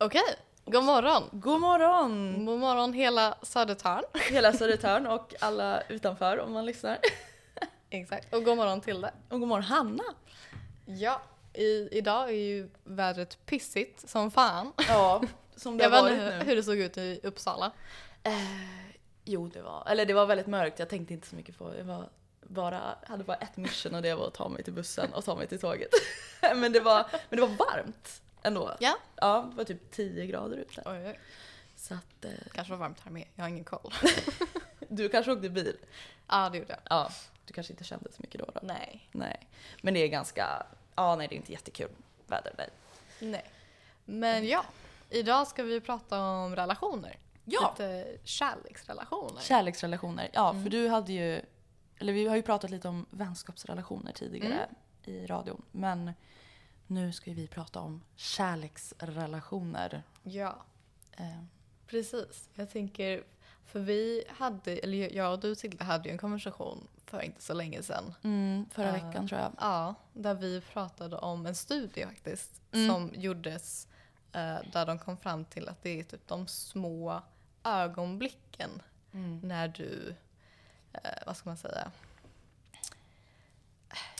Okej, god morgon. God morgon! God morgon hela Södertörn. Hela Södertörn och alla utanför om man lyssnar. Exakt. Och god morgon till det. Och god morgon Hanna! Ja, i, idag är ju vädret pissigt som fan. Ja, som det Jag har vet varit inte nu. hur det såg ut i Uppsala. Eh, jo, det var, eller det var väldigt mörkt. Jag tänkte inte så mycket på Jag var bara, hade bara ett mission och det var att ta mig till bussen och ta mig till tåget. men, det var, men det var varmt ändå. Ja. Ja, det var typ 10 grader ute. Oj, oj. Så att, eh, Kanske var varmt här med, jag har ingen koll. du kanske åkte bil? Ja, det gjorde jag. Ja, du kanske inte kände så mycket då? då. Nej. Nej. Men det är ganska, ja nej det är inte jättekul väder. Nej. Nej. Men ja, idag ska vi prata om relationer. Ja. Lite kärleksrelationer. Kärleksrelationer. Ja, för du hade ju, eller vi har ju pratat lite om vänskapsrelationer tidigare i radion. Men nu ska vi prata om kärleksrelationer. ja. Eh, Precis. Jag tänker, för vi hade, eller jag och du Tilde hade ju en konversation för inte så länge sedan. mm, förra Ja. veckan tror jag. Ja, där vi pratade om en studie faktiskt Mm. som gjordes eh, där de kom fram till att det är typ de små ögonblicken Mm. när du, eh, vad ska man säga,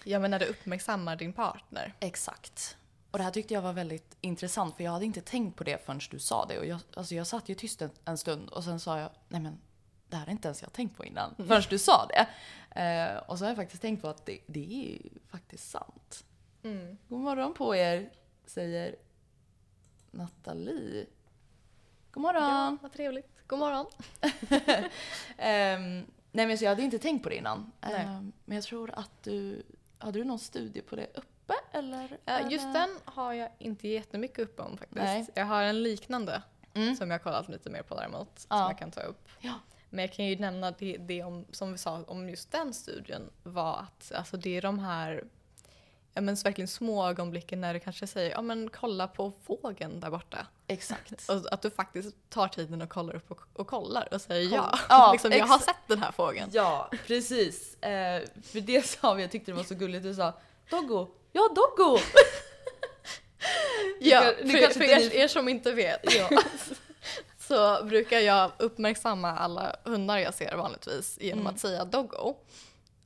ja men när du uppmärksammar din partner. Exakt. Och det här tyckte jag var väldigt intressant för jag hade inte tänkt på det förrän du sa det. Och jag, alltså jag satt ju tyst en, en stund och sen sa jag, nej men det här är inte ens jag tänkt på innan. Förrän du sa det. Eh, och så har jag faktiskt tänkt på att det, det är ju faktiskt sant. God morgon på er, säger Nathalie. God morgon! Ja, vad trevligt. God morgon. Ehm, nej men så jag hade inte tänkt på det innan. Nej. Ehm, men jag tror att du, hade du någon studie på det uppe eller? Eh, just den har jag inte jättemycket upp om faktiskt. Nej. Jag har en liknande Mm. som jag kollat lite mer på däremot. Som Ja. jag kan ta upp. Ja. Men jag kan ju nämna det, det om, som vi sa om just den studien var att alltså det är de här men verkligen små ögonblicken när du kanske säger ja men kolla på fågeln där borta. Exakt. Och att du faktiskt tar tiden och kollar upp och, och kollar och säger ja. Ja, liksom, jag har sett den här fågeln. Ja, precis. Eh, för det sa vi, jag tyckte det var så gulligt, du sa Doggo, ja Doggo! Ja, Det för, för er, er som inte vet Ja. så brukar jag uppmärksamma alla hundar jag ser vanligtvis genom Mm. att säga doggo.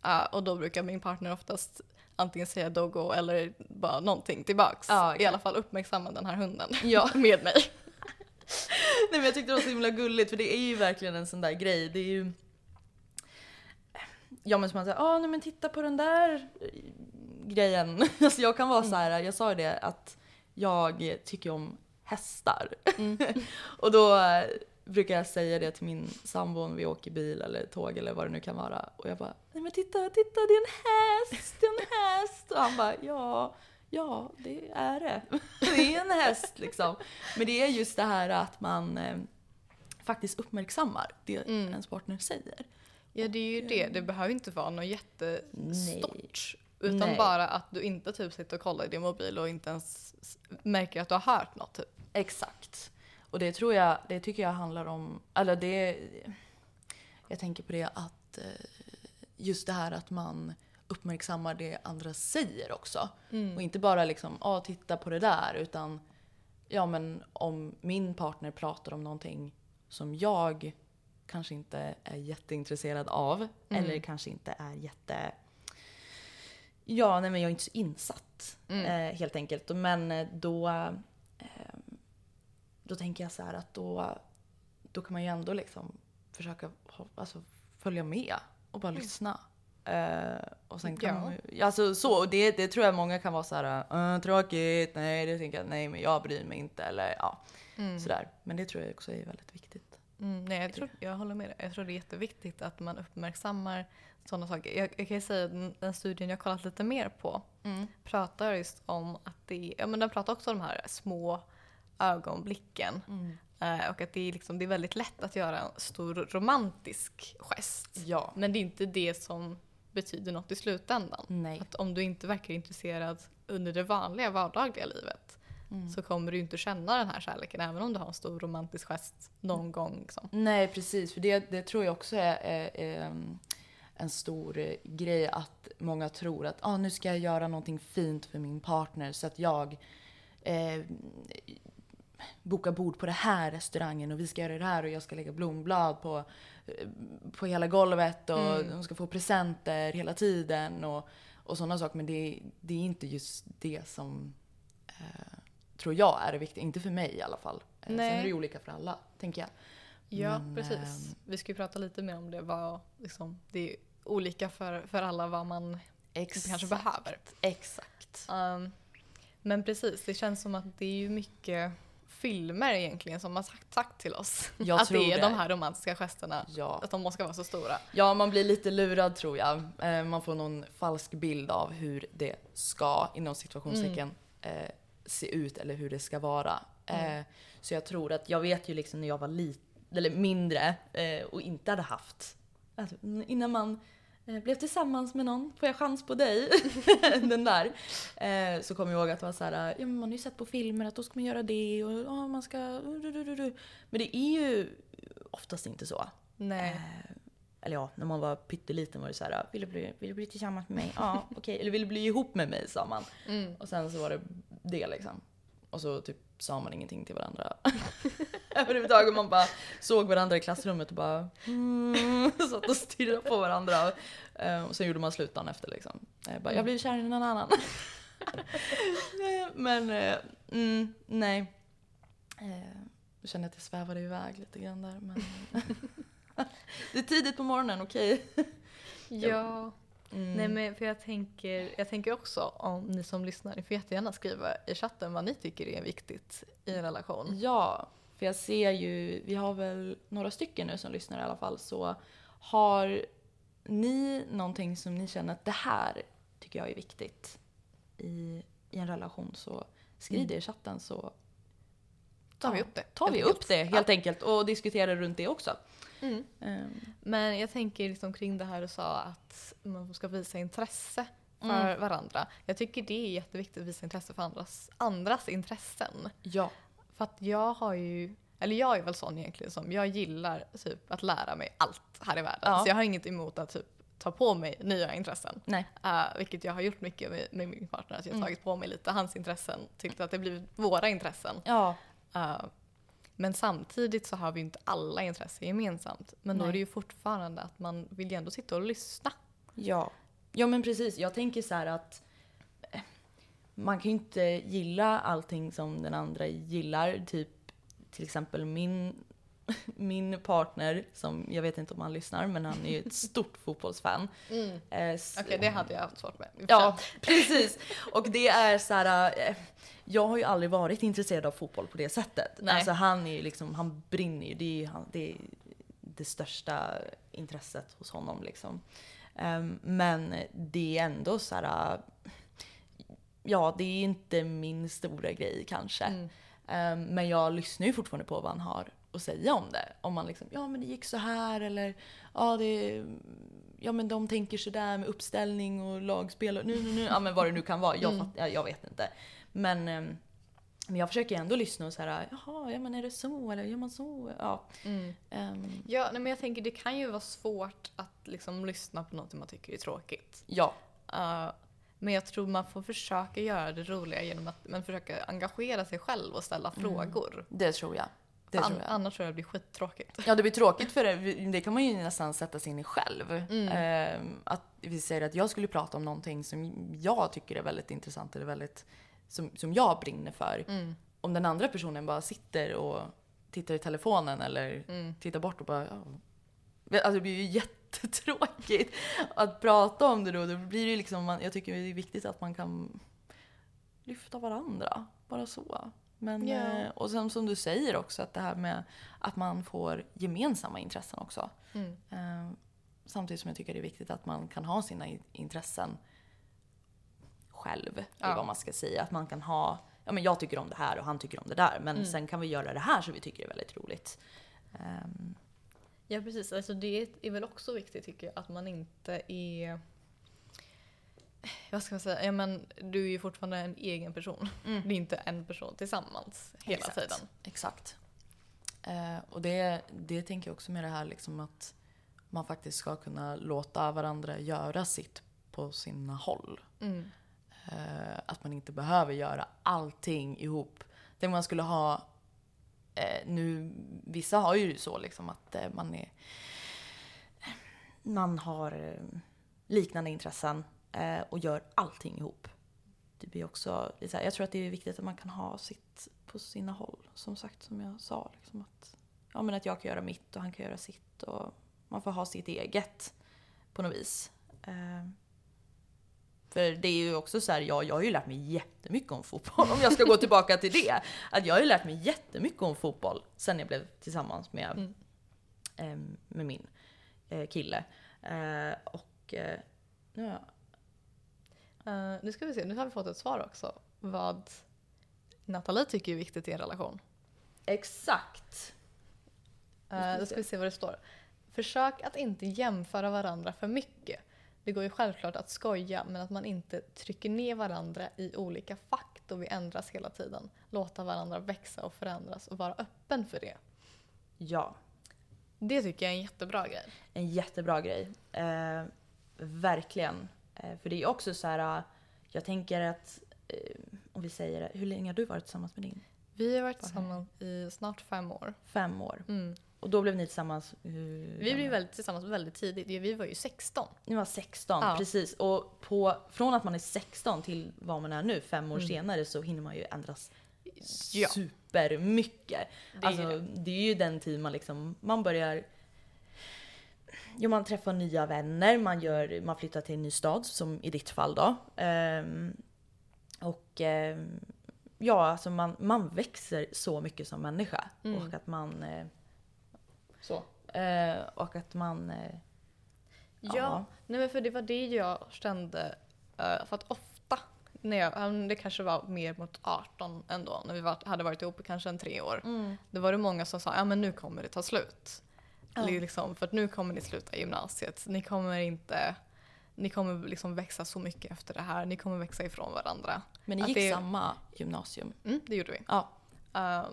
Uh, och då brukar min partner oftast antingen säga doggo eller bara någonting tillbaks. Ja, I alla fall uppmärksamma den här hunden Ja. med mig. Nej men jag tyckte det var så himla gulligt för det är ju verkligen en sån där grej. Det är ju... Ja men som man säger, ah, nej men titta på den där eh, grejen. Alltså jag kan vara så här, jag sa ju det att jag tycker om hästar. och då eh, brukar jag säga det till min sambo om vi åker bil eller tåg eller vad det nu kan vara. Och jag bara, nej men titta, titta det är en häst, det är en häst. Och han bara, ja, ja det är det. Det är en häst liksom. Men det är just det här att man eh, faktiskt uppmärksammar det Mm. ens partner säger. Ja det är ju det, det behöver inte vara något jättestort. Utan Nej. bara att du inte typ sitter och kollar i din mobil och inte ens märker att du har hört något. Typ. Exakt. Och det tror jag, det tycker jag handlar om, eller det, jag tänker på det att eh, just det här att man uppmärksammar det andra säger också. Och inte bara liksom, ja titta på det där, utan ja men om min partner pratar om någonting som jag kanske inte är jätteintresserad av, eller kanske inte är jätte Ja, nej men jag är inte så insatt eh, helt enkelt. Men eh, då, eh, då tänker jag så här att då, då kan man ju ändå liksom försöka alltså, följa med och bara lyssna. Eh, och sen kan Ja. man, alltså så, det, det tror jag många kan vara så här, "Äh, tråkigt, nej det tänker jag, nej men jag bryr mig inte eller ja, sådär. Men det tror jag också är väldigt viktigt. Mm, nej, jag, tror, jag håller med dig. Jag tror det är jätteviktigt att man uppmärksammar sådana saker. Jag, jag kan ju säga att den, den studien jag kollat lite mer på pratar just om att det ja men den pratar också om de här små ögonblicken. Eh, och att det är, liksom, det är väldigt lätt att göra en stor romantisk gest. Ja. Men det är inte det som betyder något i slutändan. Nej. Att om du inte verkar intresserad under det vanliga vardagliga livet så kommer du inte känna den här kärleken även om du har en stor romantisk gest någon gång. Liksom. Nej precis, för det, det tror jag också är, är, är um, en stor eh, grej att många tror att ah, nu ska jag göra någonting fint för min partner så att jag eh, boka bord på den här restaurangen och vi ska göra det här och jag ska lägga blomblad på, eh, på hela golvet och Mm. de ska få presenter hela tiden och, och sådana saker. Men det, det är inte just det som eh, tror jag är det viktiga. Inte för mig i alla fall. Eh, Sen Nej. är det ju olika för alla, tänker jag. Ja, Men, precis. ehm, Vi ska ju prata lite mer om det. Vad, liksom, det är olika för, för alla vad man Exakt. kanske behöver. Exakt. Um, men precis, det känns som att det är ju mycket filmer egentligen som har sagt, sagt till oss Jag att det är det. de här romantiska gesterna, Ja. att de måste vara så stora. Ja, man blir lite lurad tror jag. Eh, Man får någon falsk bild av hur det ska, inom situationstecken, eh, se ut eller hur det ska vara. Eh, Så jag tror att, jag vet ju liksom när jag var lite, eller mindre och inte hade haft, alltså, innan man blev tillsammans med någon, får jag chans på dig? Den där. Eh, så kommer jag ihåg att det var så här, ja man har ju sett på filmer att då ska man göra det och ja, man ska... Men det är ju oftast inte så. Nej. Eh, eller ja, när man var pytteliten var det så här, vill du bli, vill du bli tillsammans med mig? Ja, okej. Eller vill du bli ihop med mig? sa man. Mm. Och sen så var det det liksom. Och så typ sa man ingenting till varandra. Överhuvudtaget man bara såg varandra i klassrummet och bara mm, satt och stirrade på varandra. Eh, och sen gjorde man slut dagen efter liksom. Eh, bara, jag blev kär i någon annan. Men eh, mm, nej. Jag känner att jag svävade iväg lite grann där. Men det är tidigt på morgonen, okej? Ja, Mm. nej men för jag tänker, jag tänker också om ni som lyssnar, ni får jättegärna skriva i chatten vad ni tycker är viktigt i en relation. Ja, för jag ser ju, vi har väl några stycken nu som lyssnar i alla fall, så har ni någonting som ni känner att det här tycker jag är viktigt i, i en relation så skriv Mm. det i chatten så Tar vi Ja, upp det. tar vi upp det helt enkelt och diskuterar runt det också. Mm. Ehm, Men jag tänker liksom kring det här du sa att man ska visa intresse för Mm. varandra. Jag tycker det är jätteviktigt att visa intresse för andras, andras intressen. ja. För att jag har ju, eller jag är väl sån egentligen som, jag gillar typ att lära mig allt här i världen. Ja. Så jag har inget emot att typ ta på mig nya intressen. Nej. Uh, vilket jag har gjort mycket med, med min partner, att jag har Mm. tagit på mig lite hans intressen, tyckt att det blivit våra intressen. Ja. Uh, men samtidigt så har vi inte alla intressen gemensamt. Men då Nej. är det ju fortfarande att man vill ju ändå sitta och lyssna. Ja. Ja men precis, jag tänker så här att man kan ju inte gilla allting som den andra gillar. Typ till exempel min, min partner, som jag vet inte om han lyssnar, men han är ju ett stort fotbollsfan. Okej, Eh, s- det hade jag haft svårt med. Ja, precis. Och det är så här. eh, Jag har ju aldrig varit intresserad av fotboll på det sättet. Nej. Alltså han är ju liksom, han brinner ju. Det är ju han, det, är det största intresset hos honom liksom. Ehm, men det är ändå så här. Ja, det är inte min stora grej kanske. Mm. Ehm, men jag lyssnar ju fortfarande på vad han har att säga om det. Om man liksom, ja men det gick så här eller ja det Ja men de tänker sådär med uppställning och lagspel och nu, nu, nu, ja men vad det nu kan vara. Jag, Mm. fatt, jag, vet inte. Men, ehm, men jag försöker ändå lyssna och såhär, jaha, ja men är det så eller gör man så? Ja. Mm. ehm, Ja, nej, men jag tänker det kan ju vara svårt att liksom lyssna på något man tycker är tråkigt. ja, Uh, men jag tror man får försöka göra det roliga genom att man försöker engagera sig själv och ställa frågor. det tror jag. Det tror jag. annars tror jag det blir skittråkigt. Ja det blir tråkigt för det. Det kan man ju nästan sätta sig in i själv. Mm. Ehm, att vi säger att jag skulle prata om någonting som jag tycker är väldigt intressant eller väldigt som, som jag brinner för. Mm. Om den andra personen bara sitter och tittar i telefonen eller Mm. tittar bort och bara ja. Alltså det blir ju jättetråkigt att prata om det då. Då blir det liksom, jag tycker det är viktigt att man kan lyfta varandra. Bara så. Men, eh, och sen som du säger också att det här med att man får gemensamma intressen också. Mm. Eh, samtidigt som jag tycker det är viktigt att man kan ha sina intressen själv. är Ja. vad man ska säga. Att man kan ha, ja men jag tycker om det här och han tycker om det där. Men Mm. sen kan vi göra det här som vi tycker är väldigt roligt. Ehm, Ja precis, alltså det är väl också viktigt tycker jag att man inte är vad ska man säga, ja men du är ju fortfarande en egen person. Mm. Det är inte en person tillsammans hela Exakt. tiden. Exakt. Eh, och det, det tänker jag också med det här liksom att man faktiskt ska kunna låta varandra göra sitt på sina håll. Mm. Eh, att man inte behöver göra allting ihop. Tänk om man skulle ha Eh, nu, vissa har ju så liksom att eh, man är... Man har eh, liknande intressen eh, och gör allting ihop. Det blir också, det så här, jag tror att det är viktigt att man kan ha sitt på sina håll. Som sagt, som jag sa. Liksom att, ja, men att jag kan göra mitt och han kan göra sitt. Och man får ha sitt eget på något vis. Eh, för det är ju också så här, ja, jag har ju lärt mig jättemycket om fotboll. Om jag ska gå tillbaka till det. Att jag har ju lärt mig jättemycket om fotboll sen jag blev tillsammans med, Mm. eh, med min eh, kille. Eh, och eh, nu har jag Eh, nu ska vi se, nu har vi fått ett svar också. Vad Nathalie tycker är viktigt i en relation. Exakt. Uh, då ska vi se vad det står. Försök att inte jämföra varandra för mycket. Det går ju självklart att skoja men att man inte trycker ner varandra i olika fack då vi ändras hela tiden. Låta varandra växa och förändras och vara öppen för det. Ja, Det tycker jag är en jättebra grej. en jättebra grej. Eh, verkligen. Eh, för det är också så här, eh, jag tänker att eh, om vi säger det, hur länge har du varit tillsammans med din? Vi har varit tillsammans i snart fem år. Fem år. Mm. Och då blev ni tillsammans hur Vi blev väldigt, tillsammans väldigt tidigt. Vi var ju 16. Ni var 16, Ja. precis. Och på, från att man är 16 till vad man är nu, fem år Mm. senare, så hinner man ju ändras Ja. supermycket. Det är alltså, det. det är ju den tid man liksom, man börjar Jo, man träffar nya vänner, man, gör, man flyttar till en ny stad, som i ditt fall då. Ehm, och ehm, ja, alltså man, man växer så mycket som människa. Mm. Och att man... Eh, så. Eh, och att man... Eh, Ja, nej men för det var det jag kände. eh, för att ofta, när jag, ja, det kanske var mer mot 18 ändå, när vi var, hade varit ihop i kanske en tre år. Mm. Då var det många som sa, ja men nu kommer det ta slut. Ja. Liksom, för att nu kommer ni sluta gymnasiet. Ni kommer inte, ni kommer liksom växa så mycket efter det här. Ni kommer växa ifrån varandra. Men ni Att gick det- samma gymnasium? Mm, det gjorde vi. Ja. Eh,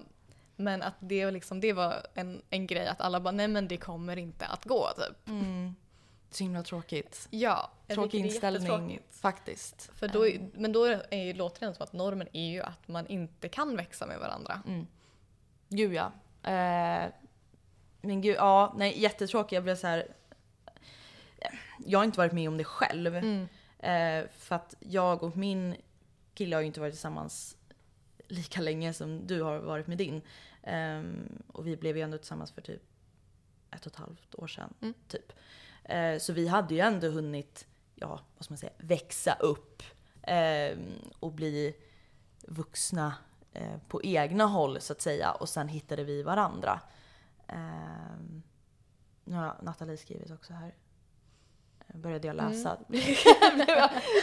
men att det, var liksom, det var en, en grej att alla bara, nej men det kommer inte att gå typ. Mm. Så himla tråkigt. Ja, Tråkig inställning faktiskt. För då, men då är ju, låter det som att normen är ju att man inte kan växa med varandra. Mm. Gud ja. Eh, men gud, ja, nej jättetråkigt. Jag blev så här. Jag har inte varit med om det själv. Mm. Eh, för att jag och min kille har ju inte varit tillsammans lika länge som du har varit med din. Ehm, och vi blev ju ändå tillsammans för typ ett och ett halvt år sedan. Mm. Typ. Eh, så vi hade ju ändå hunnit, ja vad ska man säga, växa upp. ehm, och bli vuxna eh, på egna håll så att säga. Och sen hittade vi varandra. Ehm, nu har Nathalie skrivit också här. Började jag läsa.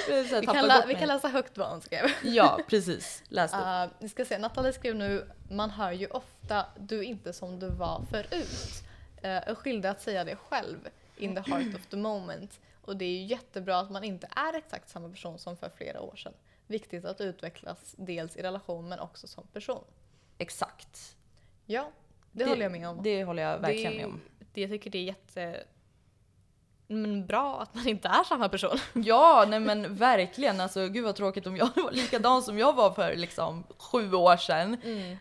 Mm. Vi, tappade kan lä- bort vi kan läsa högt vad hon skrev. Ja, precis. Läs upp. Uh, vi ska se, Nathalie skrev nu, man hör ju ofta du är inte som du var förut. Uh, är skyldig att säga det själv in the heart of the moment. Och det är ju jättebra att man inte är exakt samma person som för flera år sedan. Viktigt att utvecklas dels i relation men också som person. Exakt. Ja, det, håller jag med om. Det håller jag verkligen det, med om. Det, jag tycker det är jätte men bra att man inte är samma person. Ja, nej men verkligen. Alltså gud vad tråkigt om jag var likadan som jag var för liksom sju år sedan.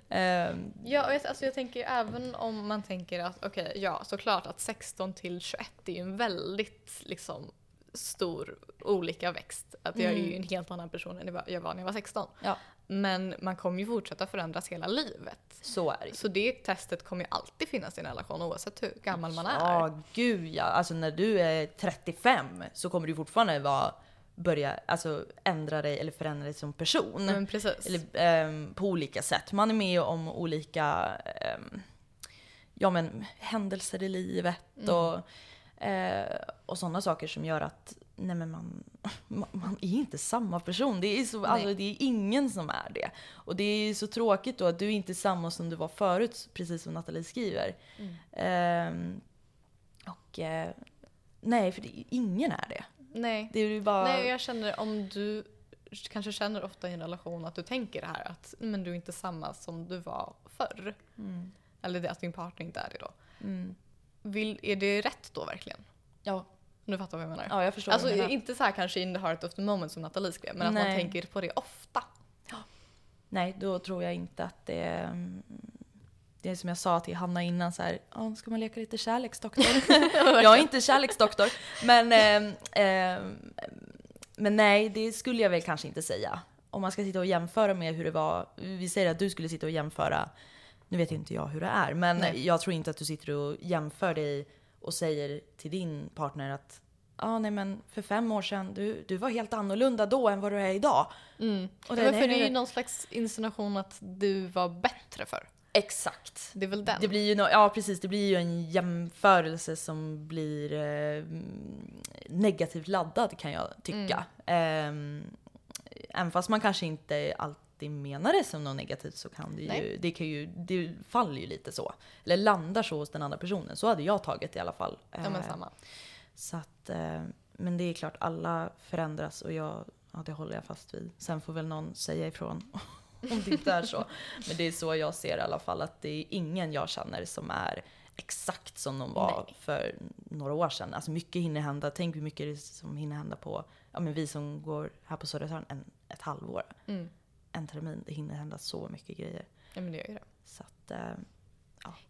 Ehm, Ja, och jag, alltså jag tänker även om man tänker att okej, ja såklart att 16 till 21 är ju en väldigt liksom stor olika växt. Att jag är ju Mm. en helt annan person än jag var när jag var 16. Ja. Men man kommer ju fortsätta förändras hela livet. så är det. Så det testet kommer ju alltid finnas i en relation oavsett hur gammal man är. Ja, gud ja. Alltså när du är 35 så kommer du fortfarande vara, börja alltså, ändra dig eller förändra dig som person. Precis. Eller ehm, på olika sätt. Man är med om olika ehm, ja, men, händelser i livet Mm. och, eh, och sådana saker som gör att nej, men man, man, är inte samma person. Det är, så, alltså, det är ingen som är det. Och det är så tråkigt då att du inte är samma som du var förut, precis som Nathalie skriver. Mm. Ehm, och eh, nej, för det, ingen är det. Nej. Det är ju bara... Nej, jag känner om du kanske känner ofta i en relation att du tänker det här att men du är inte samma som du var förr. Mm. Eller att din partner inte är det då. Mm. Vill, är det rätt då verkligen? Ja, Nu fattar vad jag menar. ja, jag förstår alltså du menar. inte så här kanske in the heart of the moment som Nathalie skrev, men att man Nej. tänker på det ofta. Nej, då tror jag inte att det, mm, det är som jag sa till Hanna innan så här, "Ja, ska man leka lite kärleksdoktor? jag är inte kärleksdoktor, men, eh, eh, men nej, det skulle jag väl kanske inte säga. Om man ska sitta och jämföra med hur det var, vi säger att du skulle sitta och jämföra, nu vet inte jag hur det är, men Nej. jag tror inte att du sitter och jämför dig och säger till din partner att Ja, ah, nej men för fem år sedan, du, du var helt annorlunda då än vad du är idag. Mm. Och det- det, nej, för det är ju någon slags insinuation att du var bättre för. Exakt. Det är väl den? Det blir ju, no- ja precis, det blir ju en jämförelse som blir eh, negativt laddad kan jag tycka. Mm. Eh, även fast man kanske inte alltid menar det som något negativt så kan det ju, Nej. det kan ju, det faller ju lite så. Eller landar så hos den andra personen. Så hade jag tagit det i alla fall. ja, men Eh, samma. Så att, eh, men det är klart, alla förändras och jag, ja, det håller jag fast vid. Sen får väl någon säga ifrån om det inte är så. Men det är så jag ser i alla fall, att det är ingen jag känner som är exakt som de var Nej. för några år sedan. Alltså mycket hinner hända. Tänk hur mycket som hinner hända på, ja men vi som går här på Södertörn en, ett halvår. Mm. En termin, det hinner hända så mycket grejer. Ja, men det gör ju det. Så att, eh,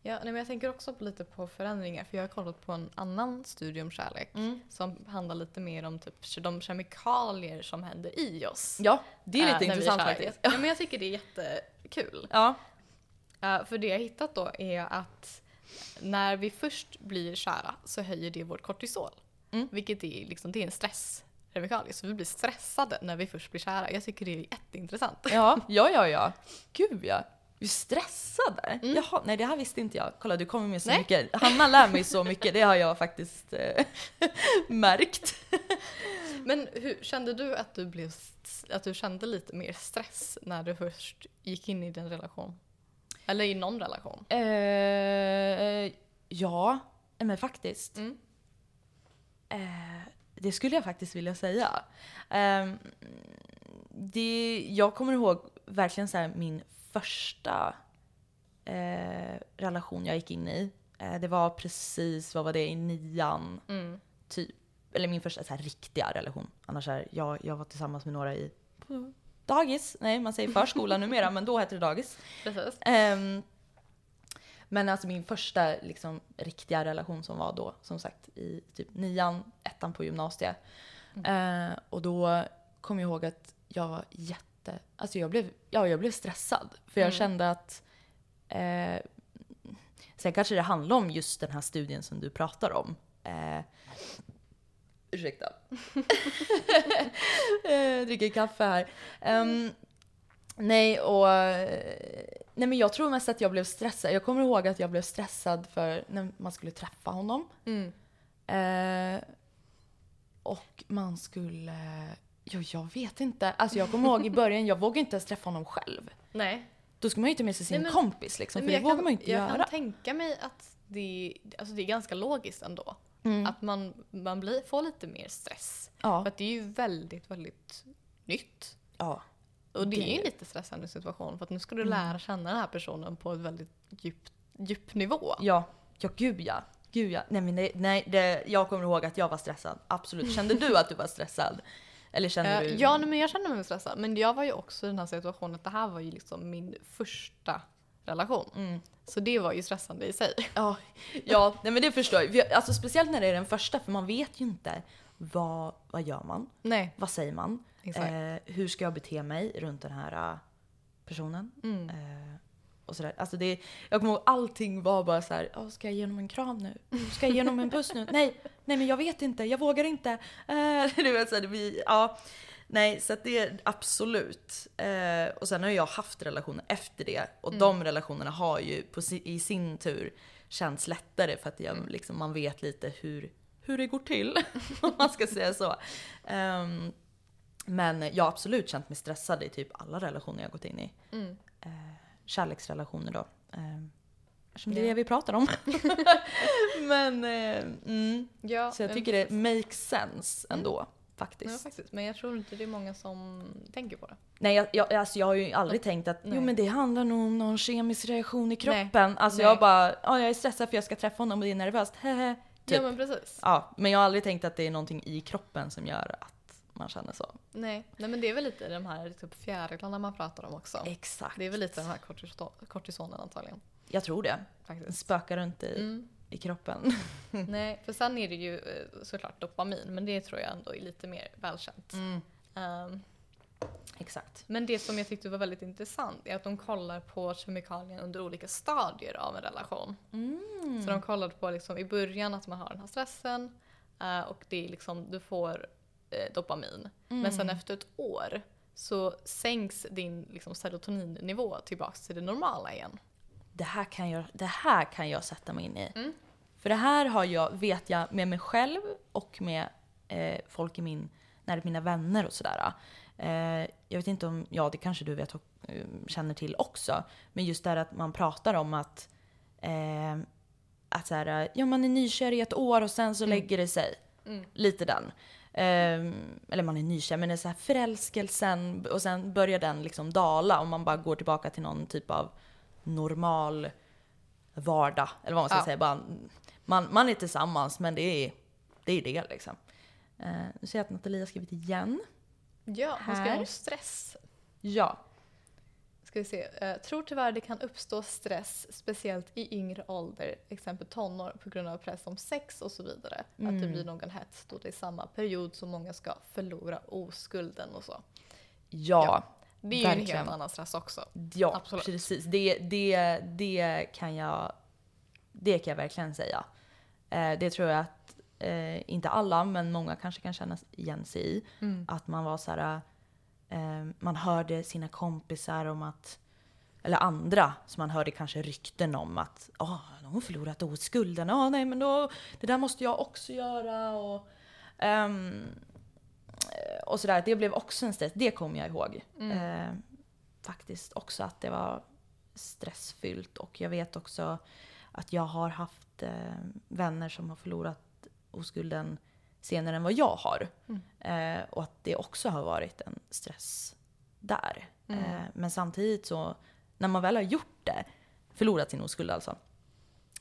Ja, nej, men jag tänker också på lite på förändringar. För jag har kollat på en annan studie om kärlek. Som handlar lite mer om typ de kemikalier som händer i oss. ja, det är äh, lite är intressant faktiskt. Ja, men jag tycker det är jättekul. Ja. Uh, för det jag hittat då är att när vi först blir kära så höjer det vårt kortisol. Mm. Vilket är, liksom, det är en stressremikalie. Så vi blir stressade när vi först blir kära. Jag tycker det är jätteintressant. Ja, ja, ja, ja. Gud ja. Du är stressad där? Mm. Jaha, nej det här visste inte jag. Kolla du kommer med så Nej. mycket. Hanna lär mig så mycket, det har jag faktiskt eh, märkt. Men hur, kände du att du, blev, att du kände lite mer stress när du först gick in i din relation? Eller i någon relation? Eh, ja, men faktiskt. Mm. Eh, det skulle jag faktiskt vilja säga. Eh, det, jag kommer ihåg verkligen så min första eh, relation jag gick in i. Eh, det var precis, vad var det, i nian. Mm. typ, eller min första så här, riktiga relation. Annars är jag, jag var tillsammans med några i dagis. Nej, man säger förskola numera, men då hette det dagis. Precis. Ehm, men alltså min första liksom, riktiga relation som var då, som sagt, i typ nian, ettan på gymnasiet. Eh, och då kom jag ihåg att jag var jätte, alltså jag blev, ja, jag blev stressad. För jag Mm. kände att eh, Sen kanske det handlar om just den här studien som du pratar om. Eh, ursäkta. eh, dricker kaffe här. Ehm, nej, och... eh, Nej men jag tror mest att jag blev stressad. Jag kommer ihåg att jag blev stressad för när man skulle träffa honom. Mm. Eh, och man skulle... Ja, jag vet inte. Alltså jag kommer ihåg i början, jag vågade inte ens träffa honom själv. Nej. Då ska man ju inte med sig sin Nej, men- kompis liksom, Nej, för det jag vågar man ju inte jag göra. kan tänka mig att det, alltså det är ganska logiskt ändå. Mm. Att man, man blir, får lite mer stress. För Ja. att det är ju väldigt, väldigt nytt. ja. Och det Det är ju en lite stressande situation för att nu ska du Mm. lära känna den här personen på ett väldigt djup, djup nivå. Ja, ja gud ja. Gud ja. Nej, men det, nej det, jag kommer ihåg att jag var stressad. Absolut. Kände du att du var stressad? Eller kände Eh, du? Ja, nej, men jag kände mig stressad. Men jag var ju också i den här situationen att det här var ju liksom min första relation. Mm. Så det var ju stressande i sig. Ja, ja nej, men det förstår jag. Alltså, speciellt när det är den första, för man vet ju inte vad, vad gör man? Nej, Vad säger man? Eh, hur ska jag bete mig runt den här eh, personen? Mm. Eh, och sådär. Alltså det, jag kommer ihåg allting var bara så här, "Åh, ska jag ge honom en kram nu? Ska jag ge honom en puss nu? Nej, nej men jag vet inte, jag vågar inte. Eh, du vet, så här, det blir, ja. Nej, så att det är absolut. Eh, och sen har jag haft relationer efter det och Mm. de relationerna har ju på i sin tur känts lättare för att jag, Mm. liksom, man vet lite hur, hur det går till, om man ska säga så. Ehm, men jag har absolut känt mig stressad i typ alla relationer jag gått in i Mm. eh, kärleksrelationer då. Eh, eftersom det är Ja. det vi pratar om. Men, eh, mm. Ja, Så jag tycker det makes sense ändå. Ja, Faktiskt. faktiskt. Men jag tror inte det är många som tänker på det. Nej, jag, jag, alltså jag har ju aldrig tänkt att jo Nej. men det handlar nog om någon kemisk reaktion i Nej. kroppen. Alltså Nej. jag bara, ja jag är stressad för jag ska träffa honom och det är nervöst. Hehe. Typ. Ja, men precis. Ja, men jag har aldrig tänkt att det är någonting i kroppen som gör att man känner så. Nej. Nej, men det är väl lite de här typ fjärilarna man pratar om också. Exakt. Det är väl lite den här kortison, kortisonen antagligen. Jag tror det. Faktiskt. spökar runt i, Mm. i kroppen. Nej, för sen är det ju eh, såklart dopamin, men det tror jag ändå är lite mer välkänt. Ehm, Exakt. men det som jag tyckte var väldigt intressant är att de kollar på kemikalien under olika stadier av en relation. Mm. Så de kollade på liksom i början att man har den här stressen eh, och det är liksom, du får eh, dopamin. Men sen efter ett år så sänks din liksom, serotoninnivå tillbaks till det normala igen. Det, här kan jag, det här kan jag sätta mig in i. Mm. För det här har jag, vet jag med mig själv och med eh, folk i min, nära mina vänner och sådär. Eh, jag vet inte om, ja det kanske du vet och eh, känner till också. Men just det här att man pratar om att, eh, att så här, ja man är nykär i ett år och sen så lägger det sig. Mm. Lite den. Eh, eller man är nykär, men det är så här förälskelsen och sen börjar den liksom dala om man bara går tillbaka till någon typ av normal vardag. Eller vad man ska Ja. säga. Bara, man, man är tillsammans men det är det, är det liksom. Eh, nu ser jag att Nathalie har skrivit igen. Ja, Här. göra om stress. Ja. Ska vi se. Eh, tror tyvärr det kan uppstå stress, speciellt i yngre ålder, exempel tonår, på grund av press om sex och så vidare. Att det Mm. blir någon hets då det är samma period som många ska förlora oskulden och så. Ja. Det är ju en Verkligen. helt annan stress också. Ja, Absolut. precis. Det, det, det kan jag det kan jag verkligen säga. Eh, det tror jag att, eh, inte alla, men många kanske kan känna igen sig i. Att man var så här, eh, man hörde sina kompisar om att, eller andra som man hörde kanske rykten om att ah, de har förlorat oskulden, ah, nej men då, det där måste jag också göra. Och, ehm, eh, och sådär, det blev också en stress, det kommer jag ihåg. Eh, faktiskt också att det var stressfyllt och jag vet också att jag har haft eh, vänner som har förlorat oskulden senare än vad jag har. Eh, och att det också har varit en stress där. Eh, men samtidigt så, när man väl har gjort det, förlorat sin oskuld alltså,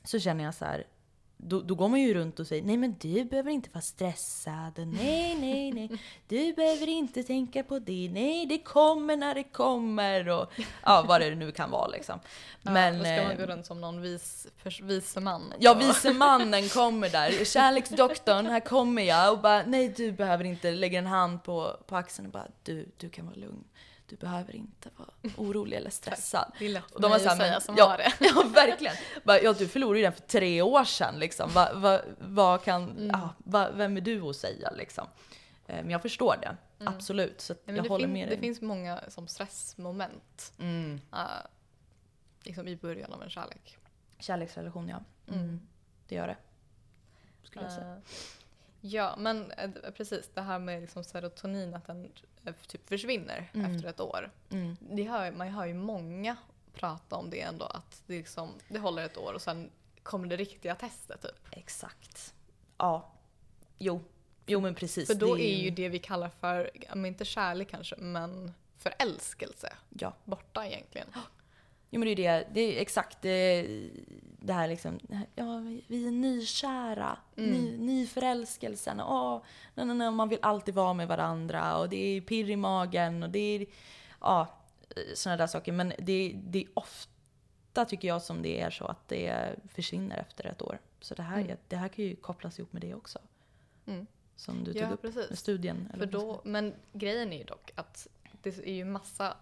så känner jag så här, då, då går man ju runt och säger nej men du behöver inte vara stressad, nej nej nej, du behöver inte tänka på det, nej det kommer när det kommer och ja vad det nu kan vara liksom. Men, ja, då ska man eh, gå runt som någon vis, vise man. Ja, vise mannen kommer där. Kärleksdoktorn, här kommer jag. Och bara, nej du behöver inte lägga en hand på, på axeln och bara, du, du kan vara lugn. Du behöver inte vara orolig eller stressad. Det är lätt för Och de var säga som ja, har det. Ja, verkligen. Bara, ja, du förlorade ju den för tre år sedan liksom. Va, va, vad kan, Mm. ja, va, vem är du att säga liksom? Eh, Men jag förstår det, absolut. Så Nej, jag det, håller med det dig. finns många som stressmoment Mm. eh, liksom i början av en kärlek. Kärleksrelation, ja. Mm. Det gör det. Skulle jag säga. Ja, men eh, precis det här med liksom serotonin, att den eh, typ försvinner Mm. efter ett år. Mm. Det hör, man hör ju många prata om det ändå, att det, liksom, det håller ett år och sen kommer det riktiga testet typ. Exakt. Ja. Jo. Jo men precis. För då det är ju det vi kallar för, inte kärlek kanske, men förälskelse Ja. borta egentligen. Jo men det är det. Det är exakt det, det här liksom. Ja, vi- är nykära. Ny, nyförälskelsen. Åh, nej, nej, nej, man vill alltid vara med varandra. Och det är pirr i magen. Och det är ja, sådana där saker. Men det, det är ofta tycker jag som det är så att det försvinner efter ett år. Så det här, Mm. det här kan ju kopplas ihop med det också. Mm. Som du tog Ja, upp precis. med studien. För eller man då, men grejen är ju dock att det är ju massa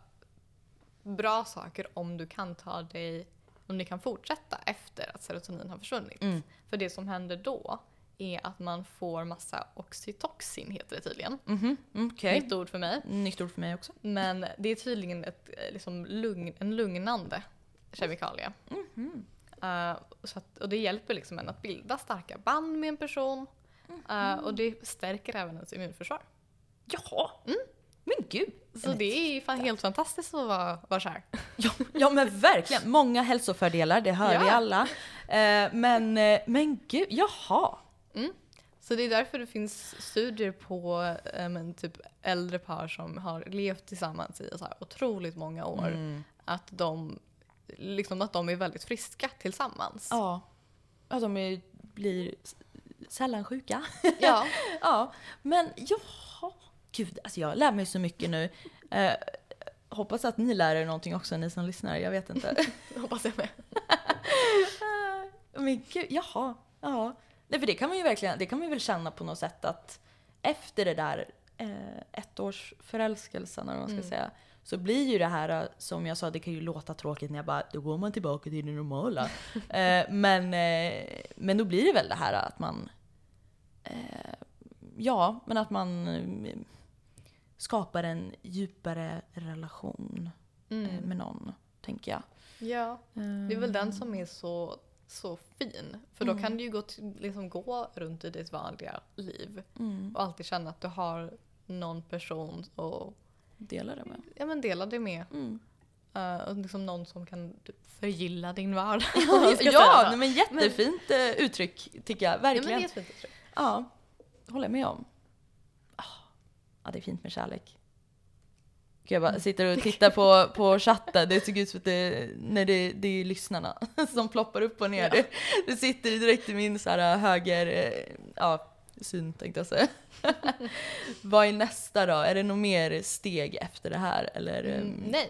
bra saker om du kan ta dig, om ni kan fortsätta efter att serotonin har försvunnit. Mm. För det som händer då är att man får massa oxytocin heter det tydligen. Mhm, mm, okej. Nytt ord för mig. Nytt ord för mig också. Men det är tydligen ett, eh, liksom, lugn, en lugnande kemikalie. Mhm. Eh, så att, och det hjälper liksom en att bilda starka band med en person. Eh, och det stärker även ens immunförsvar. Jaha! Men gud! Så det är ju fan helt fantastiskt att vara, vara kär. Ja, ja men verkligen, många hälsofördelar, det hör Ja. vi alla. Eh, men, eh, men gud, jaha. Så det är därför det finns studier på eh, men, typ äldre par som har levt tillsammans i så här otroligt många år. Mm. Att, de, liksom, att de är väldigt friska tillsammans. Ja. Ja, de är, blir sällan sjuka. Ja. ja, men jaha. Gud, alltså jag lär mig så mycket nu. Eh, hoppas att ni lär er någonting också, ni som lyssnar. Jag vet inte. hoppas jag med. Men gud, jaha, ja. Nej för det kan man ju verkligen, det kan man väl känna på något sätt att efter det där eh, ettårsförälskelsen eller vad man ska säga. Så blir ju det här, eh, som jag sa, det kan ju låta tråkigt när jag bara då går man tillbaka till det normala. eh, men, eh, men då blir det väl det här att man eh, Ja, men att man skapar en djupare relation eh, med någon, tänker jag. Ja, det är väl den som är så, så fin. För då kan du ju gå, till, liksom gå runt i ditt vanliga liv och alltid känna att du har någon person att Dela det med. ja, men dela det med. Mm. Och liksom någon som kan förgilla din vardag. Ja, nej, men jättefint eh, uttryck tycker jag. ja, men det Verkligen. är ett fint uttryck. Ja, håller jag med om. Ja, det är fint med kärlek. Gud, Jag bara sitter och tittar på, på chatten, det såg ut som att det, nej, det, det är lyssnarna som ploppar upp och ner. Ja. Det, det sitter direkt i min så här höger, eh, ja, syn tänkte jag säga. Vad är nästa då? Är det något mer steg efter det här? Eller, Mm, ehm, nej.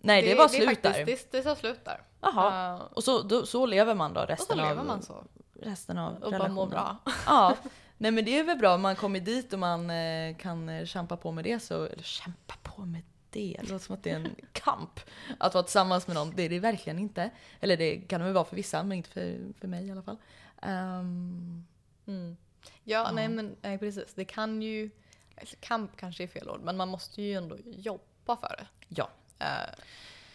nej, det, var det är slut där. Det, det tar slut där. Jaha. Eh, Och så, då, så lever man då och så resten lever av, man så. resten av Och bara relationen? mår bra. Ja, nej men det är väl bra om man kommer dit och man eh, kan eh, kämpa på med det så, eller kämpa på med det, det låter som att det är en kamp att vara tillsammans med någon. Det är det verkligen inte. Eller det kan det väl vara för vissa, men inte för, för mig i alla fall. Ehm, Mm. Ja, nej men nej, precis. Det kan ju, alltså, kamp kanske är fel ord, men man måste ju ändå jobba för det. ja, Eh,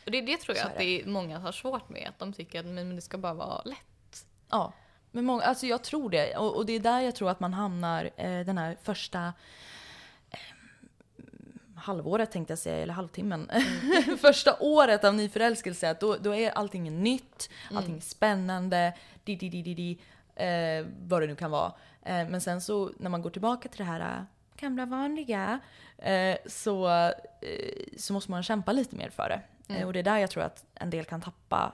och det, det tror jag är att det är många har svårt med. Att de tycker att men, men det ska bara vara lätt. ja. Men många, alltså jag tror det. Och, och det är där jag tror att man hamnar eh, den här första eh, halvåret tänkte jag säga, eller halvtimmen. Första året av nyförälskelse, att då, då är allting nytt, allting är spännande, di, di, di, di, di, eh, vad det nu kan vara. Eh, men sen så när man går tillbaka till det här eh, gamla vanliga eh, så, så måste man kämpa lite mer för det. Eh, och det är där jag tror att en del kan tappa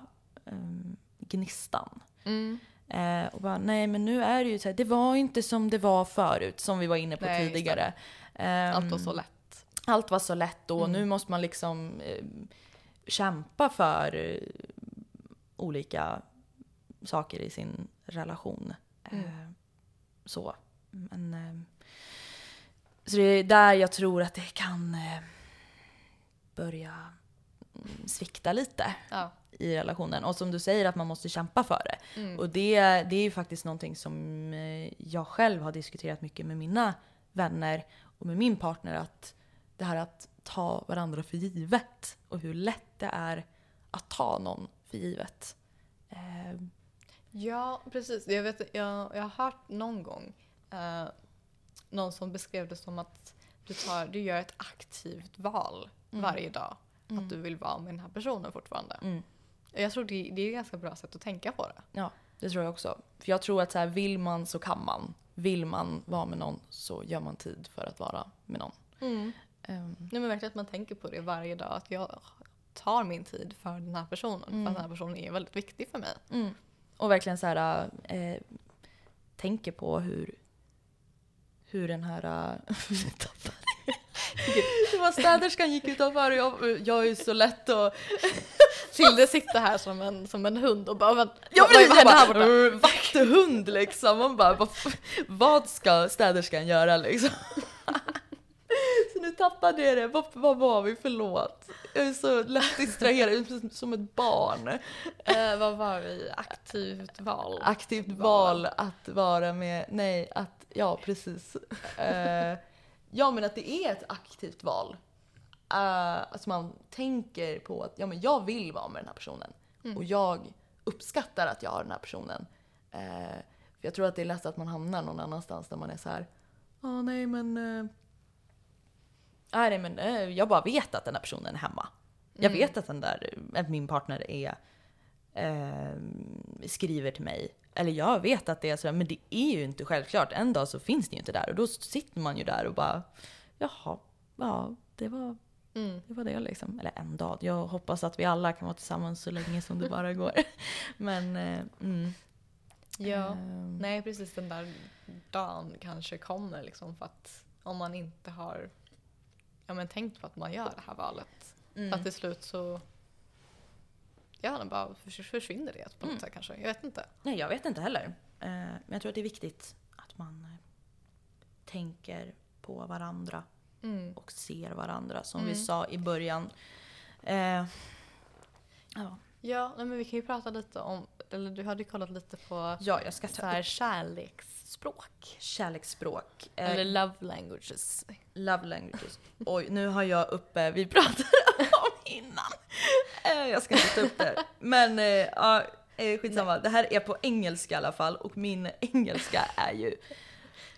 gnistan. Mm. Eh, och bara, nej men nu är det ju så här, det var inte som det var förut, som vi var inne på Nej, tidigare. Ehm, Allt var så lätt. allt var så lätt då, Mm. nu måste man liksom eh, kämpa för eh, olika saker i sin relation. Mm. Eh, så. Men, eh, så det är där jag tror att det kan eh, börja mm, svikta lite Ja. I relationen. Och som du säger att man måste kämpa för det. Mm. Och det, det är ju faktiskt någonting som eh, jag själv har diskuterat mycket med mina vänner och med min partner. Att det här att ta varandra för givet och hur lätt det är att ta någon för givet. Eh, Ja, precis. Jag, vet, jag, jag har hört någon gång eh, någon som beskrev det som att du, tar, du gör ett aktivt val varje dag. Att du vill vara med den här personen fortfarande. Mm. Jag tror det, det är ett ganska bra sätt att tänka på det. ja, det tror jag också. För jag tror att så här, vill man så kan man. Vill man vara med någon så gör man tid för att vara med någon. Ehm, Nej, men verkligen att man tänker på det varje dag. Att jag tar min tid för den här personen. För att den här personen är väldigt viktig för mig. Mm. Och verkligen så här, eh, tänker på hur, hur den här... Äh, det var städerskan gick utanför och jag, jag är så lätt och... Tilde sitter här som en, som en hund och bara "Vad- Ja vad, vad han händer här borta? "Rr, vakthund liksom. Man bara, vad, vad ska städerskan göra liksom? så nu tappade jag det. Vad, vad var vi? Förlåt. Jag är så lätt distraherad, som ett barn. Eh, vad var vi? Aktivt val. Aktivt val att vara med, nej, att, ja precis. Eh, ja men att det är ett aktivt val. Uh, att man tänker på att ja, men jag vill vara med den här personen. Och jag uppskattar att jag har den här personen. Eh, för jag tror att det är lätt att man hamnar någon annanstans där man är så här. Ja nej men. eh, nej men eh, jag bara vet att den här personen är hemma. Jag vet att den där, att min partner är skriver till mig. Eller jag vet att det är så, men det är ju inte självklart. En dag så finns det ju inte där och då sitter man ju där och bara jaha, ja det var Mm. det var det liksom. Eller en dag. Jag hoppas att vi alla kan vara tillsammans så länge som det bara går. Men eh, mm. Ja. Ehm, Nej, precis den där dagen kanske kommer liksom för att om man inte har ja, men tänkt på att man gör det här valet. Mm. Att till slut så gör bara försvinner det på något mm. sätt kanske. Jag vet inte. Nej, jag vet inte heller. Eh, men jag tror att det är viktigt att man eh, tänker på varandra mm. och ser varandra som mm. vi sa i början. Eh, ja. Ja, men vi kan ju prata lite om, eller du hade kollat lite på ja, jag ska ta kärleksspråk. Kärleksspråk. Eller eh, love languages. Love languages. Oj, nu har jag uppe, vi pratade om innan. Eh, jag ska inte ta upp det. Men eh, ja, skitsamma. Det här är på engelska i alla fall och min engelska är ju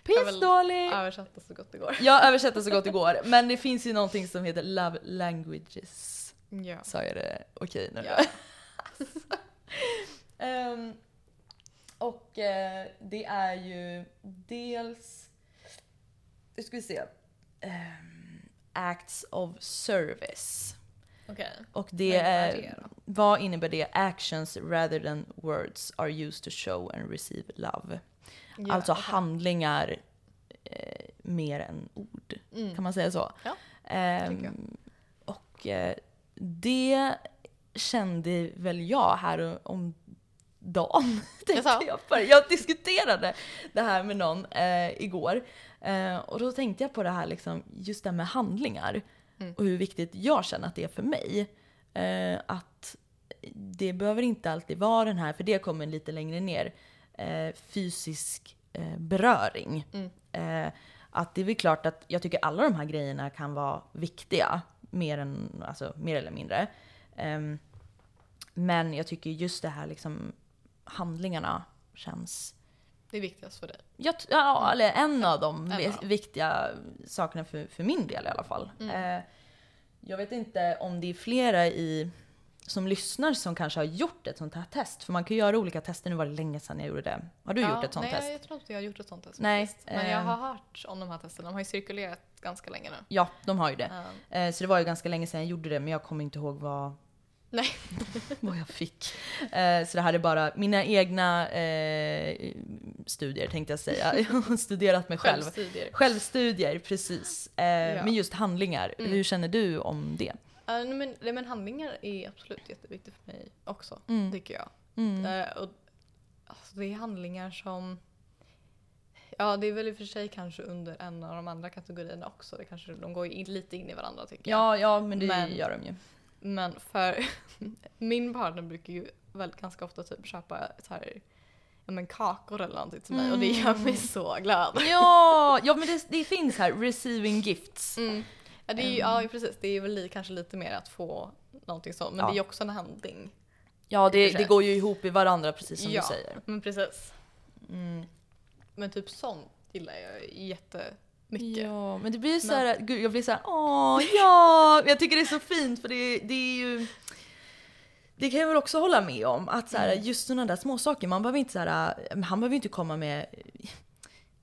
pissdålig. Översätta så gott det går. Jag översätter så gott det går. Men det finns ju någonting som heter love languages. Ja. Sa jag det okej nu? Ja um, och uh, det är ju dels, nu ska vi se, um, Acts of Service. Okay. Och det är, det vad innebär det? Actions rather than words are used to show and receive love. Ja, alltså okay. handlingar eh, mer än ord. Mm. Kan man säga så? Ja, um, och eh, det kände väl jag här om dagen. Jag, jag, jag diskuterade det här med någon eh, igår. Eh, och då tänkte jag på det här liksom, just det här med handlingar. Mm. Och hur viktigt jag känner att det är för mig. Eh, att det behöver inte alltid vara den här, för det kommer lite längre ner, eh, fysisk eh, beröring. Mm. Eh, att det är väl klart att jag tycker alla de här grejerna kan vara viktiga, mer, än, alltså, mer eller mindre. Um, men jag tycker just det här liksom handlingarna känns... Det är viktigast för dig? Jag, ja, eller en av de en av. viktiga sakerna för, för min del i alla fall. Mm. Eh, jag vet inte om det är flera i, som lyssnar som kanske har gjort ett sånt här test. För man kan göra olika tester, nu var det länge sedan jag gjorde det. Har du ja, gjort ett sånt nej, test? Nej, jag tror inte jag har gjort ett sånt test nej, faktiskt. Men jag eh. har hört om de här testerna, de har ju cirkulerat ganska länge nu. Ja, de har ju det. Mm. så det var ju ganska länge sedan jag gjorde det, men jag kommer inte ihåg vad Nej. vad jag fick. Eh, så det här är bara mina egna eh, studier tänkte jag säga. Jag har studerat mig själv. Självstudier. Självstudier, precis. Eh, ja. Men just handlingar, mm. hur känner du om det? Uh, men, men handlingar är absolut jätteviktigt för mig också, mm. tycker jag. Mm. Uh, och, alltså, det är handlingar som Ja, det är väl i och för sig kanske under en av de andra kategorierna också. Det kanske, de går in, lite in i varandra tycker jag. Ja, ja men det men, gör de ju. Men för min partner brukar ju väl ganska ofta typ köpa så här, ja, men kakor eller någonting till mig mm. och det gör mig mm. så glad. Ja, ja men det, det finns här, receiving gifts. Mm. Ja, det är ju, ja precis, det är väl kanske lite mer att få någonting sånt men ja. det är ju också en handling. Ja det, det går ju ihop i varandra precis som ja, du säger. men precis. Mm. Men typ sånt gillar jag jätte mycket. Ja, men det blir så här, gud, jag blir så här, åh ja, jag tycker det är så fint för det, det är ju det kan jag väl också hålla med om, att så här, mm. just sådana där små saker man behöver inte så här, han behöver inte komma med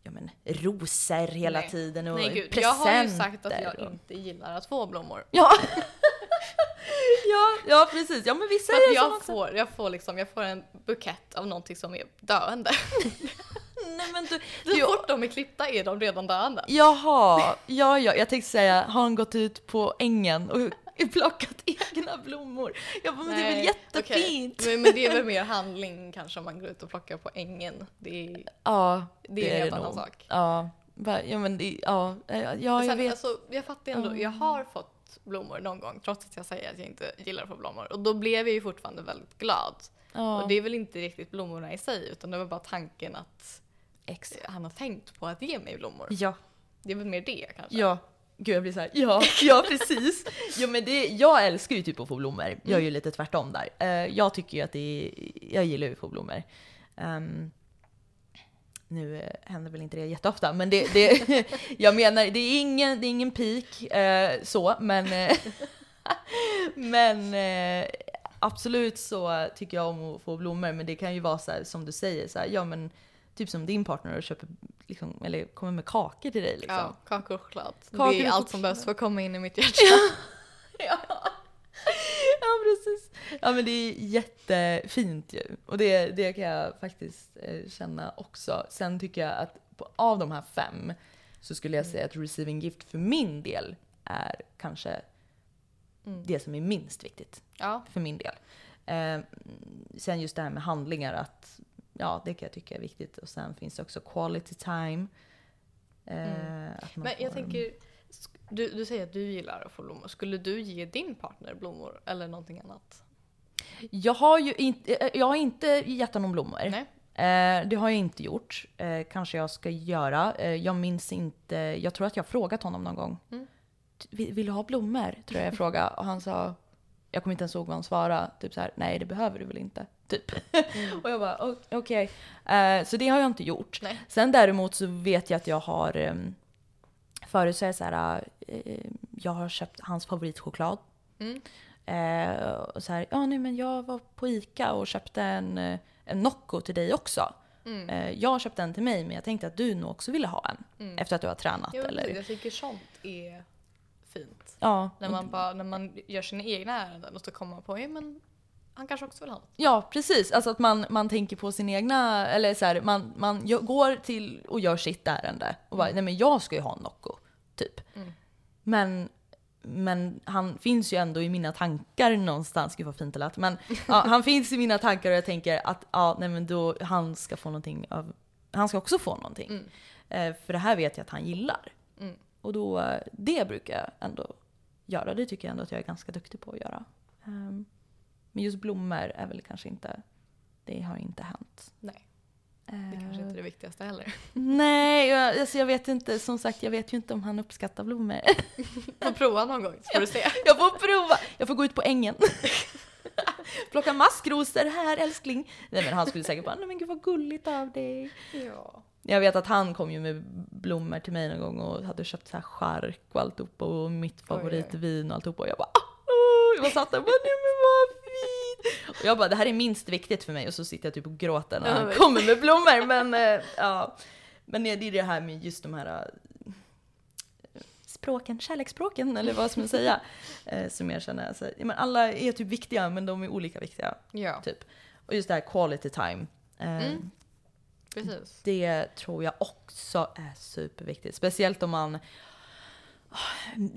ja, men, rosor hela Nej. tiden och Nej, gud. presenter. Jag har ju sagt att jag inte gillar att få blommor. Ja. ja, ja precis. Ja men vissa är jag får, jag får liksom, jag får en bukett av någonting som är döende. Nej men du, Så fort de är klippta är de redan döda. Jaha, ja ja, jag tänkte säga, har han gått ut på ängen och plockat egna blommor? Jag bara, men det är väl jättefint? Okay. Men, men, det är väl mer handling kanske om man går ut och plockar på ängen. Det är, ja, det, det är en helt annan sak. Ja, ja men det, ja, ja jag Sen, vet. Alltså, jag fattar ändå, mm. jag har fått blommor någon gång trots att jag säger att jag inte gillar att få blommor. Och då blev jag ju fortfarande väldigt glad. Ja. Och det är väl inte riktigt blommorna i sig utan det var bara tanken att ex han har tänkt på att ge mig blommor. Ja. Det är väl mer det kanske? Ja. Gud jag blir såhär, ja, ja precis. ja, men det, jag älskar ju typ att få blommor. Jag är ju mm. lite tvärtom där. Uh, jag tycker ju att det är, jag gillar ju att få blommor. Um, nu uh, händer väl inte det jätteofta, men det, det jag menar, det är ingen, det är ingen peak uh, så, men, men absolut så tycker jag om att få blommor, men det kan ju vara så här, som du säger, så här, ja men typ som din partner och köper, liksom, eller kommer med kakor till dig liksom. Ja, kakor och choklad. Kakor det är allt som behövs för att komma in i mitt hjärta. ja. ja, precis. Ja men det är jättefint ju. Och det, det kan jag faktiskt eh, känna också. Sen tycker jag att på, av de här fem så skulle jag mm. säga att receiving gift för min del är kanske mm. det som är minst viktigt. Ja. För min del. Eh, sen just det här med handlingar, att ja, det kan jag tycka är viktigt. Och sen finns det också quality time. Eh, man Men jag tänker, du, du säger att du gillar att få blommor. Skulle du ge din partner blommor eller någonting annat? Jag har ju inte, eh, jag har inte gett honom blommor. Nej. Eh, det har jag inte gjort. Eh, kanske jag ska göra. Eh, jag minns inte. Jag tror att jag har frågat honom någon gång. Mm. Vill, vill du ha blommor? Tror jag jag frågade. Och han sa, jag kommer inte ens ihåg vad han svarade. Typ så här, nej det behöver du väl inte. Typ. och jag bara, "O- okej. Eh, så det har jag inte gjort. Nej. Sen däremot så vet jag att jag har, um, förut så är det så här, eh, jag har köpt hans favoritchoklad. Mm. Eh, och så här, ja nej men jag var på ICA och köpte en, eh, en Nocco till dig också. Mm. Eh, jag köpte en till mig men jag tänkte att du nog också ville ha en. Mm. Efter att du har tränat Jo, eller? Jag tycker sånt är fint. Ja, När man, bara, när man gör sina egna ärenden och så kommer man på, ja men han kanske också vill ha något. ja precis. Alltså att man, man tänker på sin egna, eller så här, man, man går till och gör sitt ärende. Och bara, nej men jag ska ju ha en Nocco. Typ. Mm. Men, men han finns ju ändå i mina tankar någonstans. Gud vad fint det lät. Men ja, han finns i mina tankar och jag tänker att ja, nej men då, han ska få någonting av, han ska också få någonting. Mm. Eh, för det här vet jag att han gillar. Mm. Och då, eh, det brukar jag ändå göra. Det tycker jag ändå att jag är ganska duktig på att göra. Ehm, men just blommor är väl kanske inte, det har inte hänt. Nej, det kanske inte är det viktigaste heller. Nej, jag, alltså jag vet inte. Som sagt, jag vet ju inte om han uppskattar blommor. Får prova någon gång så får du se. Jag får prova! Jag får gå ut på ängen. Plocka maskrosor här älskling. Nej men han skulle säkert bara, nej men gud vad gulligt av dig. Ja. Jag vet att han kom ju med blommor till mig någon gång och hade köpt så här chark och alltihop och mitt favoritvin och alltihop och jag bara oh! Jag bara satt där och bara nej men vad fint! Och jag bara det här är minst viktigt för mig och så sitter jag typ och gråter när han kommer med blommor men eh, ja. Men det är det här med just de här eh, språken, kärleksspråken eller vad ska man säga? Eh, som jag känner, alltså, men alla är typ viktiga men de är olika viktiga. Ja, Typ. Och just det här quality time. Mm. Precis. det tror jag också är superviktigt. Speciellt om man ah,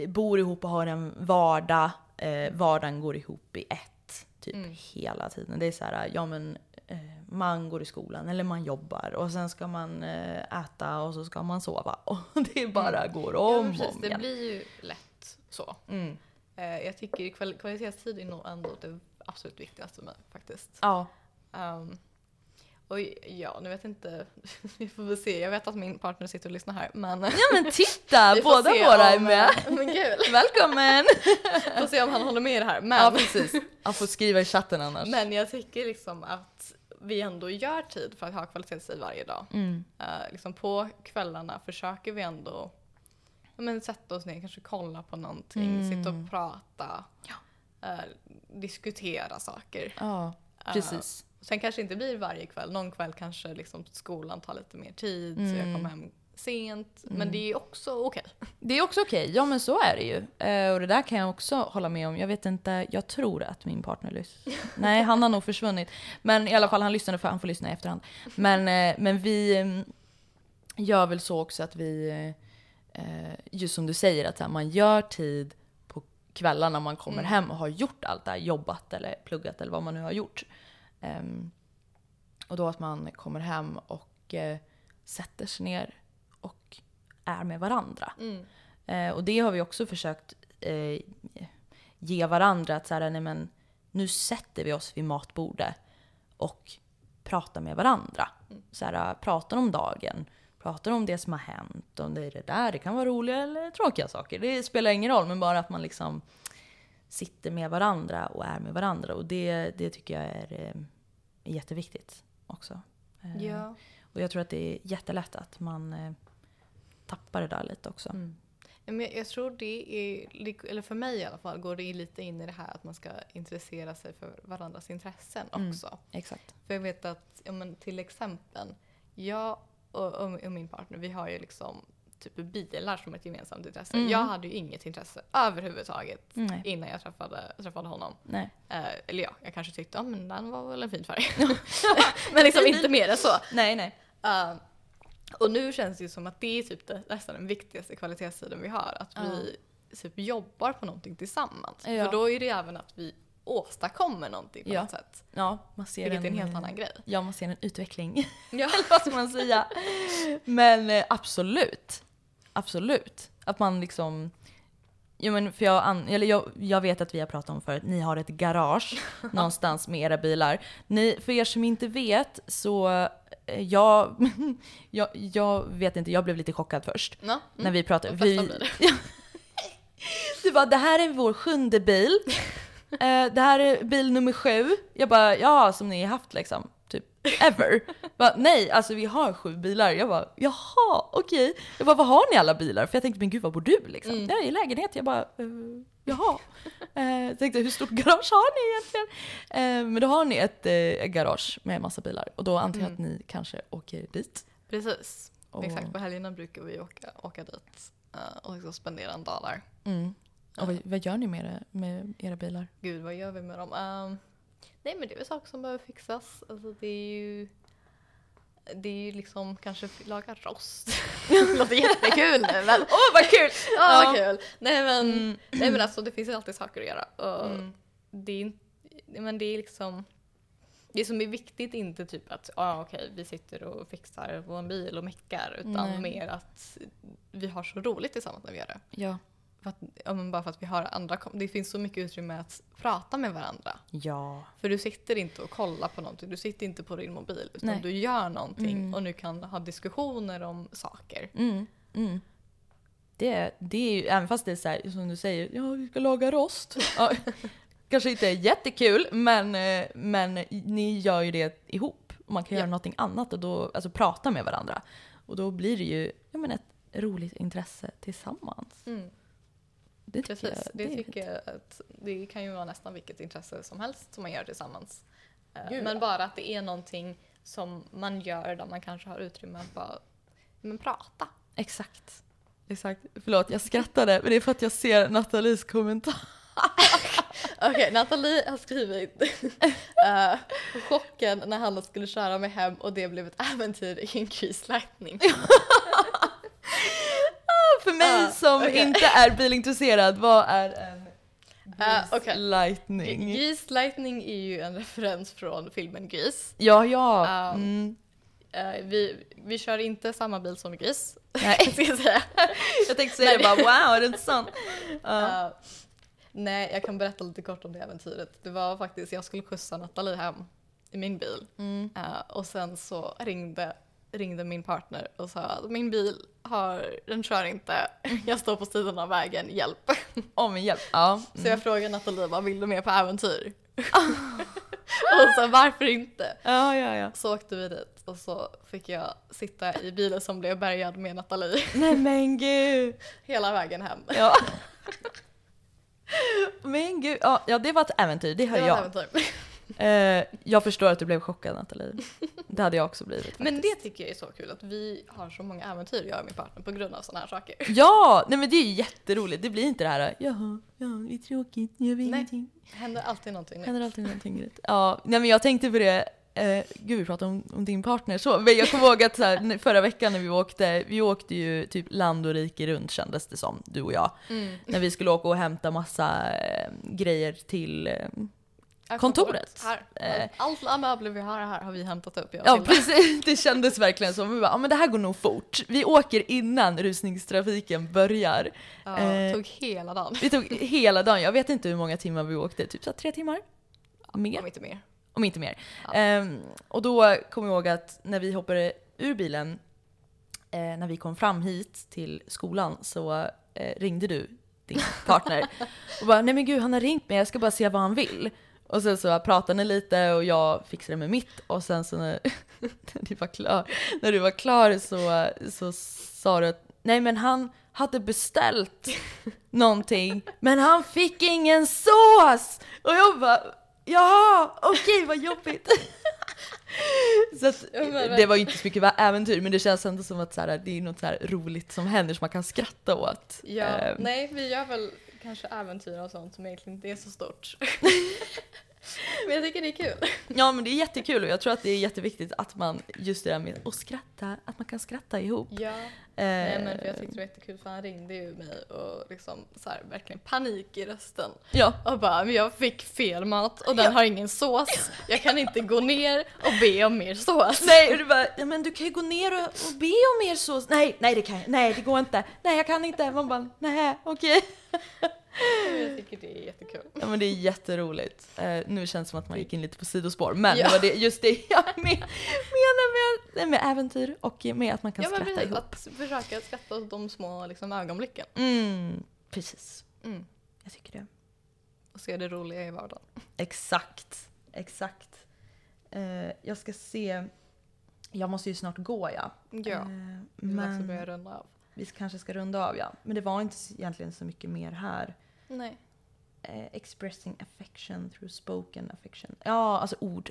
bor ihop och har en vardag. Eh, vardagen går ihop i ett. Typ Mm. hela tiden. Det är så här, ja men eh, man går i skolan eller man jobbar och sen ska man eh, äta och så ska man sova. Och det bara går Ja, om men och om det igen. blir ju lätt så. Mm. Eh, jag tycker kval kvalitetstid är nog ändå det absolut viktigaste för mig faktiskt. Ja. Um, och ja, nu vet jag inte, vi får väl se. Jag vet att min partner sitter och lyssnar här men ja men titta, båda våra är med. eh, Men kul! Välkommen! Får se om han håller med i det här. Men, Ja precis. Han får skriva i chatten annars. men jag tycker liksom att vi ändå gör tid för att ha kvalitetstid varje dag. Mm. Eh, liksom på kvällarna försöker vi ändå men, sätta oss ner, kanske kolla på någonting, Mm. sitta och prata, Ja. eh, diskutera saker. Ja, Eh, sen kanske inte blir varje kväll, någon kväll kanske liksom skolan tar lite mer tid så jag Mm. kommer hem sent. Men Mm. det är också okej. Det är också okej, ja men så är det ju. Eh, och det där kan jag också hålla med om. Jag vet inte, jag tror att min partner lyssnar. Nej, han har nog försvunnit. Men i alla fall, han lyssnade för han får lyssna i efterhand. Men, eh, men vi mm, gör väl så också att vi, eh, just som du säger, att här, man gör tid på kvällarna när man kommer Mm. hem och har gjort allt det här, jobbat eller pluggat eller vad man nu har gjort. Ehm, och då att man kommer hem och eh, sätter sig ner och är med varandra. Mm. Eh, och det har vi också försökt eh, ge varandra. Att så här, nej men, nu sätter vi oss vid matbordet och pratar med varandra. Mm. Så här, pratar om dagen, pratar om det som har hänt, om det är det där. Det kan vara roliga eller tråkiga saker. Det spelar ingen roll, men bara att man liksom sitter med varandra och är med varandra. Och det, det tycker jag är, eh, jätteviktigt också. Eh, Ja. Och jag tror att det är jättelätt att man eh, tappar det där lite också. Mm. Ja, men jag, jag tror det är, eller för mig i alla fall, går det lite in i det här att man ska intressera sig för varandras intressen Mm. också. Exakt. För jag vet att, ja, men till exempel, jag och, och, och min partner, vi har ju liksom typ bilar som ett gemensamt intresse. Mm. Jag hade ju inget intresse överhuvudtaget Nej. innan jag träffade, träffade honom. Eh, eller ja, jag kanske tyckte, men den var väl en fin färg. men liksom inte mer än så. Nej, nej. Uh, och nu känns det ju som att det är typ det, nästan den viktigaste kvalitetstiden vi har. Att vi typ jobbar på någonting tillsammans. Ja. För då är det även att vi åstadkommer någonting på Ja. något sätt. Ja, man ser Vilket är en helt annan grej. Ja, man ser en utveckling. Ja. vad ska man säga? Men eh, absolut. Absolut. Att man liksom... Jo, men för jag, an, eller jag, jag vet att vi har pratat om förut, ni har ett garage någonstans med era bilar. Ni, för er som inte vet så, eh, jag, jag, jag vet inte, jag blev lite chockad först. Ja. När vi pratade. Vi. Du bara, det här är vår sjunde bil. Eh, det här är bil nummer sju. Jag bara, ja som ni har haft liksom. Ever. bara, Nej, alltså vi har sju bilar. Jag bara, jaha, okej. Jag bara, vad har ni alla bilar? För jag tänkte, men gud vad bor du liksom? Mm. Jag är i lägenhet. Jag bara, eh, jaha. Jag tänkte, hur stort garage har ni egentligen? Eh, men då har ni ett eh, garage med massa bilar. Och då antar jag att ni kanske åker dit. Precis. Och- Exakt, på helgerna brukar vi åka, åka dit och liksom spendera en dag där. Mm. Och vad, vad gör ni med, det, med era bilar? Gud, vad gör vi med dem? Ehm, nej, men det är väl saker som behöver fixas. Alltså, det är ju... Det är ju liksom kanske laga rost. det låter jättekul nu men... Åh vad kul! Ja, Ja. vad kul! Nej men, Mm. nej men alltså det finns ju alltid saker att göra. Och Mm. det, är, men det är liksom... Det som är viktigt är inte typ att ah, okej, vi sitter och fixar vår bil och meckar utan Nej. mer att vi har så roligt tillsammans när vi gör det. Ja. För att, ja, men bara för att vi har andra, det finns så mycket utrymme att prata med varandra. Ja. För du sitter inte och kollar på någonting, du sitter inte på din mobil utan Nej. du gör någonting Mm. och nu kan ha diskussioner om saker. Mm. Mm. Det, det är ju, även fast det är så här, som du säger, ja vi ska laga rost. Ja, kanske inte är jättekul, men, eh, men ni gör ju det ihop. Och man kan Ja. göra någonting annat och då, alltså prata med varandra. Och då blir det ju ja, men ett roligt intresse tillsammans. Det tycker Precis, jag, det, är tycker jag att det kan ju vara nästan vilket intresse som helst som man gör tillsammans. Eh, Gud, men ja. bara att det är någonting som man gör där man kanske har utrymme att bara men, prata. Exakt. Exakt. Förlåt, jag skrattade, men det är för att jag ser Nathalies kommentar. Okej, Nathalie har skrivit eh, chocken när han skulle köra mig hem och det blev ett äventyr i en krisläggning. För mig Ah, som okej. inte är bilintresserad, vad är en Ah, okej. lightning? Grislightning är ju en referens från filmen Gris. Ja, ja. Ah. Mm. Eh, vi, vi kör inte samma bil som Gris, Nej. ska jag säga. Jag tänkte säga det bara, wow, är det inte sant? Ja. Eh, nej, jag kan berätta lite kort om det äventyret. Det var faktiskt, jag skulle skjutsa Nathalie hem i min bil. Mm. Eh, och sen så ringde, ringde min partner och sa att min bil har, den kör inte, jag står på sidan av vägen, hjälp. Åh, men hjälp. Ja. Så jag frågade Nathalie, vad vill du med på äventyr? och så varför inte? Ja, ja, ja. Så åkte vi dit och så fick jag sitta i bilen som blev bärgad med Nathalie Nej men gud. hela vägen hem. Ja. Men gud, ja, det var ett äventyr, det hör Det var jag. ett äventyr. Eh, jag förstår att du blev chockad Nathalie. Det hade jag också blivit faktiskt. Men det tycker jag är så kul att vi har så många äventyr jag och min partner på grund av sådana här saker. Ja, nej men det är ju jätteroligt. Det blir inte det här, jaha, ja, det är tråkigt, nu gör vi Nej. ingenting. Det händer alltid någonting nytt. händer alltid någonting nytt. Ja, nej men jag tänkte på det, eh, gud vi pratar om, om din partner så, men jag kommer ihåg att så här, förra veckan när vi åkte, vi åkte ju typ land och rike runt kändes det som, du och jag. Mm. När vi skulle åka och hämta massa eh, grejer till eh, Kontoret. Här. Eh. Allt, alla möbler vi har här har vi hämtat upp. Ja precis, det kändes verkligen som, vi bara, ja men det här går nog fort. Vi åker innan rusningstrafiken börjar. Ja, Eh. tog hela dagen. Vi tog hela dagen, jag vet inte hur många timmar vi åkte, typ så tre timmar? Mer? Om inte mer. Om inte mer. Ja. Ehm, och då kommer jag ihåg att när vi hoppade ur bilen, eh, när vi kom fram hit till skolan så eh, ringde du din partner och bara nej men gud han har ringt mig, jag ska bara se vad han vill. Och sen så pratade ni lite och jag fixade med mitt och sen så när, när, du var klar, när du var klar så, så sa du att nej men han hade beställt någonting men han fick ingen sås! Och jag bara ja okej vad jobbigt. så att, det var ju inte så mycket äventyr men det känns ändå som att så här, det är något så roligt som händer som man kan skratta åt. Ja, Ehm, nej, vi gör väl kanske äventyr och sånt som egentligen inte är så stort. Men jag tycker det är kul. Ja men det är jättekul och jag tror att det är jätteviktigt att man, just det där med att skratta, att man kan skratta ihop. Ja. Eh, Nej men för jag tyckte det var jättekul för han ringde ju mig och liksom så här, verkligen panik i rösten. Ja. Och bara, men jag fick fel mat och den Ja. har ingen sås. Jag kan inte gå ner och be om mer sås. Nej, och du bara, ja men du kan ju gå ner och, och be om mer sås. Nej, nej det kan jag, nej det går inte. Nej jag kan inte. Man bara, nej okej. Men Jag tycker det är jättekul. Ja men det är jätteroligt. Eh, nu känns det som att man gick in lite på sidospår, men Ja. det var det, just det jag men, menar med, med äventyr och med att man kan Ja skratta precis, ihop. att försöka skratta åt de små liksom, ögonblicken. Mm, precis. Mm. Jag tycker det. Och se det roliga i vardagen. Exakt, exakt. Eh, jag ska se, jag måste ju snart gå ja. Ja, Eh, det är dags att börja runda av. vi kanske ska runda av ja. Men det var inte egentligen så mycket mer här. Nej. Eh, expressing affection through spoken affection. Ja, alltså ord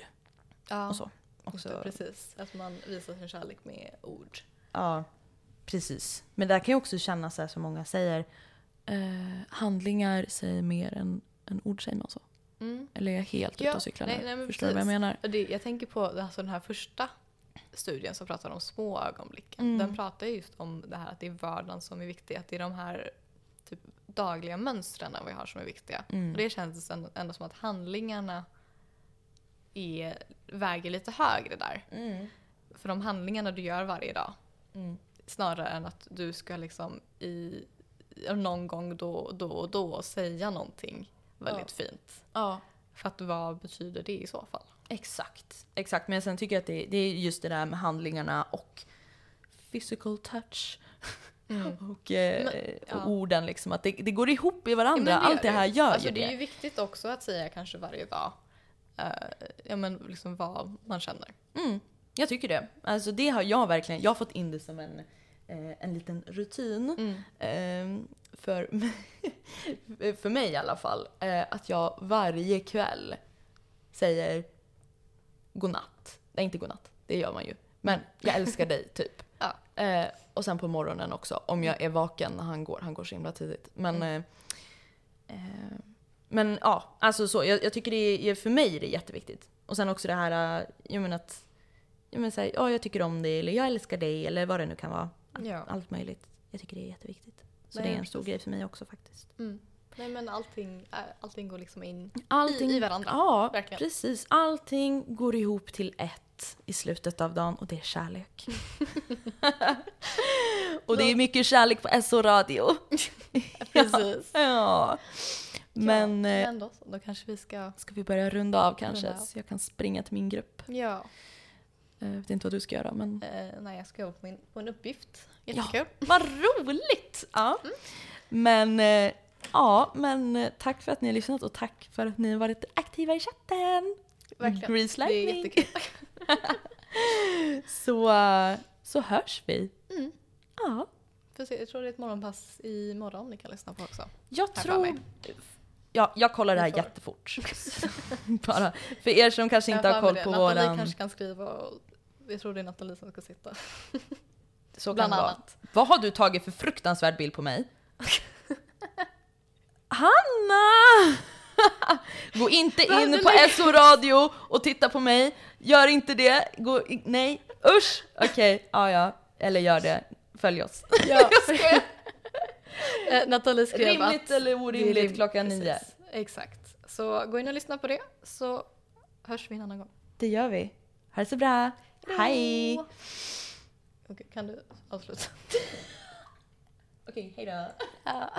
Ja, och så. Också, precis. Att man visar sin kärlek med ord. Ja, precis. Men där kan jag också känna så här som många säger, eh, handlingar säger mer än, än ord säger man så. Mm. Eller är jag helt Ja, ute och cyklar nej, nu? nej, Förstår du vad jag menar? Det, jag tänker på alltså den här första studien som pratar om små ögonblicken. Mm. Den pratar just om det här att det är vardagen som är viktig. Att det är de här typ, dagliga mönstren vi har som är viktiga. Mm. Och det känns ändå, ändå som att handlingarna är, väger lite högre där. Mm. För de handlingarna du gör varje dag. Mm. Snarare än att du ska liksom i, någon gång då, då och då säga någonting väldigt fint. Ja. För att vad betyder det i så fall? Exakt, exakt. Men sen tycker jag att det, det är just det där med handlingarna och physical touch. Och, eh, Men, ja. och orden liksom, att det, det går ihop i Ja, varandra. men Allt det här gör alltså, ju det. Det är ju viktigt också att säga kanske varje dag eh, ja, men liksom vad man känner. Mm, jag tycker det. Alltså det har jag verkligen, jag har fått in det som en, eh, en liten rutin. Mm. Eh, för, för mig i alla fall. Eh, att jag varje kväll säger godnatt. Nej, inte godnatt. Det gör man ju. Men jag älskar dig, typ. Ja. Eh, och sen på morgonen också, om jag är vaken när han går. Han går så himla tidigt. Men, Mm. eh, eh, men ja, alltså så. Jag, jag tycker det är, för mig är det jätteviktigt. Och sen också det här, eh, jag menar att, jag menar så här, ja, jag tycker om dig, eller jag älskar dig, eller vad det nu kan vara. Ja. Allt möjligt. Jag tycker det är jätteviktigt. Så Nej, det är en stor grej för mig också faktiskt. Mm. Nej men allting, äh, allting går liksom in Allting, i, i varandra. Ja, Verkligen. precis. Allting går ihop till ett i slutet av dagen och det är kärlek. och det är mycket kärlek på SO Radio. Precis. Ja. Men ja, eh, ändå så. Då kanske vi ska... ska vi börja runda av kanske? Runda av. Så jag kan springa till min grupp. Ja. Jag vet inte vad du ska göra men Eh, nej, jag ska jobba på, min, på en uppgift. Jättekul. vad roligt! Ja. Men eh, ja, men eh, tack för att ni har lyssnat och tack för att ni har varit aktiva i chatten. Verkligen. Grease Det är jättekul. Så, eh, så hörs vi. Mm. Ja. Jag tror det är ett morgonpass imorgon ni kan lyssna på också. Jag Här tror... Ja, jag kollar det här jättefort. Bara för er som kanske inte har koll på det. Nathalie våran... kanske kan skriva och jag tror det är Nathalie som ska sitta. Så kan Bland vara. annat. Vad har du tagit för fruktansvärd bild på mig? Hanna! Gå inte in på SO radio och titta på mig. Gör inte det. Gå nej, usch! Okej, ja ja. Eller gör det. Följ oss. Ja. Eh, Nathalie skrev Rimligt att... eller orimligt rim- klockan precis. nio. Exakt. Så gå in och lyssna på det så hörs vi en annan gång. Det gör vi. Ha det så bra. Hej! Hej! Okej, kan du avsluta? Okej, hej då. Ja.